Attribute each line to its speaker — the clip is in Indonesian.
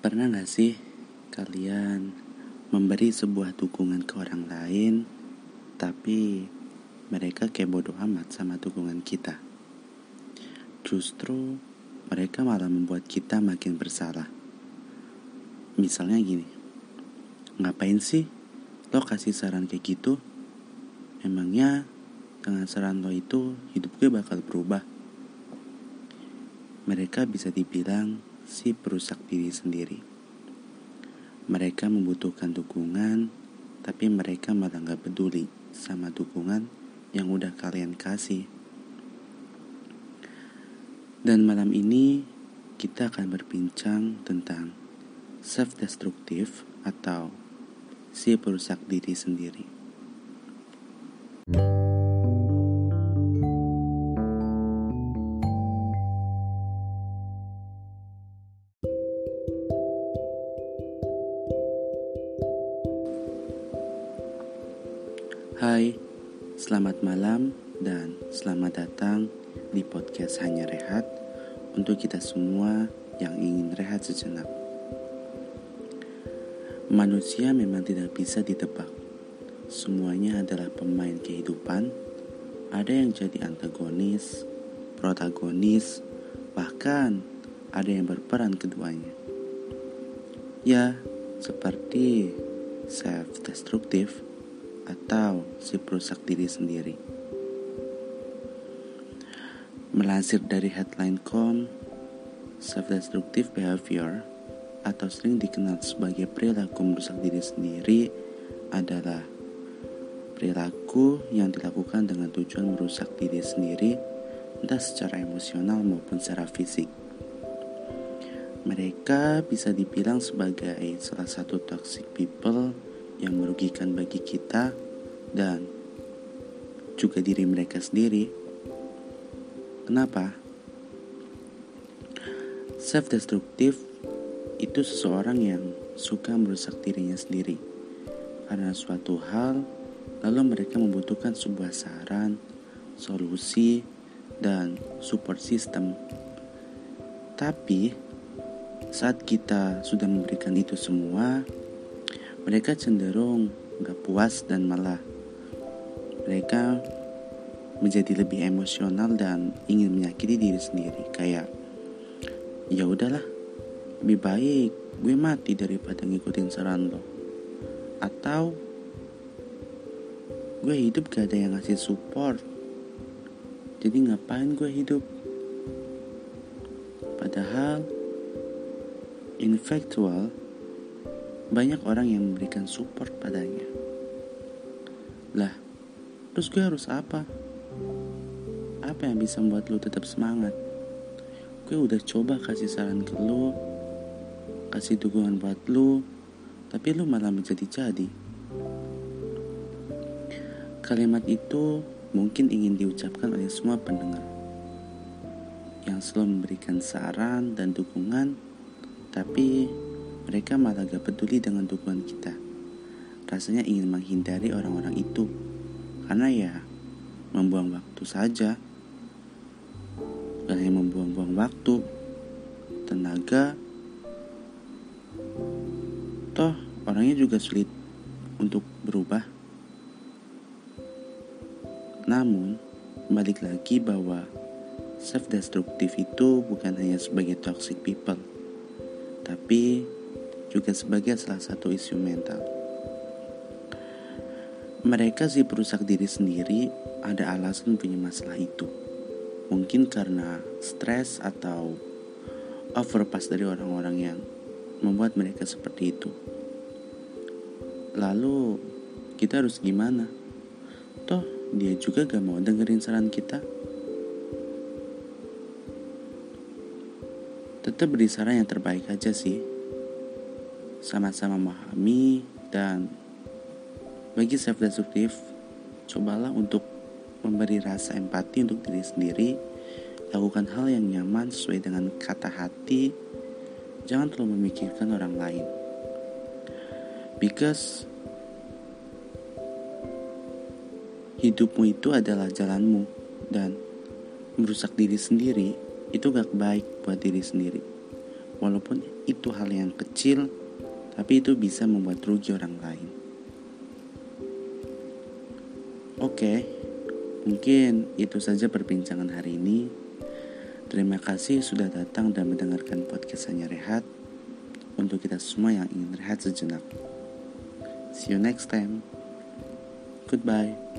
Speaker 1: Pernah gak sih kalian memberi sebuah dukungan ke orang lain, tapi mereka kayak bodoh amat sama dukungan kita? Justru mereka malah membuat kita makin bersalah. Misalnya gini, ngapain sih lo kasih saran kayak gitu? Emangnya dengan saran lo itu hidup gue bakal berubah? Mereka bisa dibilang si perusak diri sendiri. Mereka membutuhkan dukungan, tapi mereka malah gak peduli sama dukungan yang udah kalian kasih. Dan malam ini kita akan berbincang tentang self-destructive atau si perusak diri sendiri. Selamat malam dan selamat datang di podcast Hanya Rehat untuk kita semua yang ingin rehat sejenak. Manusia memang tidak bisa ditebak. Semuanya adalah pemain kehidupan. Ada yang jadi antagonis, protagonis, bahkan ada yang berperan keduanya. Ya, seperti self-destructive atau si perusak diri sendiri. Melansir dari headline.com, self-destructive behavior atau sering dikenal sebagai perilaku merusak diri sendiri adalah perilaku yang dilakukan dengan tujuan merusak diri sendiri entah secara emosional maupun secara fisik. Mereka bisa dibilang sebagai salah satu toxic people yang merugikan bagi kita dan juga diri mereka sendiri. Kenapa? Self-destructive itu seseorang yang suka merusak dirinya sendiri karena suatu hal, lalu mereka membutuhkan sebuah saran, solusi, dan support system. Tapi, saat kita sudah memberikan itu semua, mereka cenderung gak puas dan malah mereka menjadi lebih emosional dan ingin menyakiti diri sendiri. Kayak ya udahlah lebih baik gue mati daripada ngikutin saran lo. Atau gue hidup gak ada yang ngasih support jadi ngapain gue hidup? Padahal infactual banyak orang yang memberikan support padanya. Lah, terus gue harus apa? Apa yang bisa membuat lo tetap semangat? Gue udah coba kasih saran ke lo, kasih dukungan buat lo, tapi lo malah menjadi-jadi. Kalimat itu mungkin ingin diucapkan oleh semua pendengar yang selalu memberikan saran dan dukungan, tapi mereka malah gak peduli dengan dukungan kita. Rasanya ingin menghindari orang-orang itu. Karena ya, membuang waktu saja. Gak hanya membuang-buang waktu, tenaga, toh orangnya juga sulit untuk berubah. Namun, balik lagi bahwa self-destructive itu bukan hanya sebagai toxic people, tapi juga sebagai salah satu isu mental. Mereka si perusak diri sendiri ada alasan punya masalah itu. Mungkin karena stres atau overpass dari orang-orang yang membuat mereka seperti itu. Lalu kita harus gimana? Toh dia juga gak mau dengerin saran kita. Tetap beri saran yang terbaik aja sih sama-sama memahami dan bagi self destructive cobalah untuk memberi rasa empati untuk diri sendiri. Lakukan hal yang nyaman sesuai dengan kata hati. Jangan terlalu memikirkan orang lain. Because hidupmu itu adalah jalanmu dan merusak diri sendiri itu gak baik buat diri sendiri. Walaupun itu hal yang kecil, tapi itu bisa membuat rugi orang lain. Oke, mungkin itu saja perbincangan hari ini. Terima kasih sudah datang dan mendengarkan podcast Hanya Rehat untuk kita semua yang ingin rehat sejenak. See you next time. Goodbye.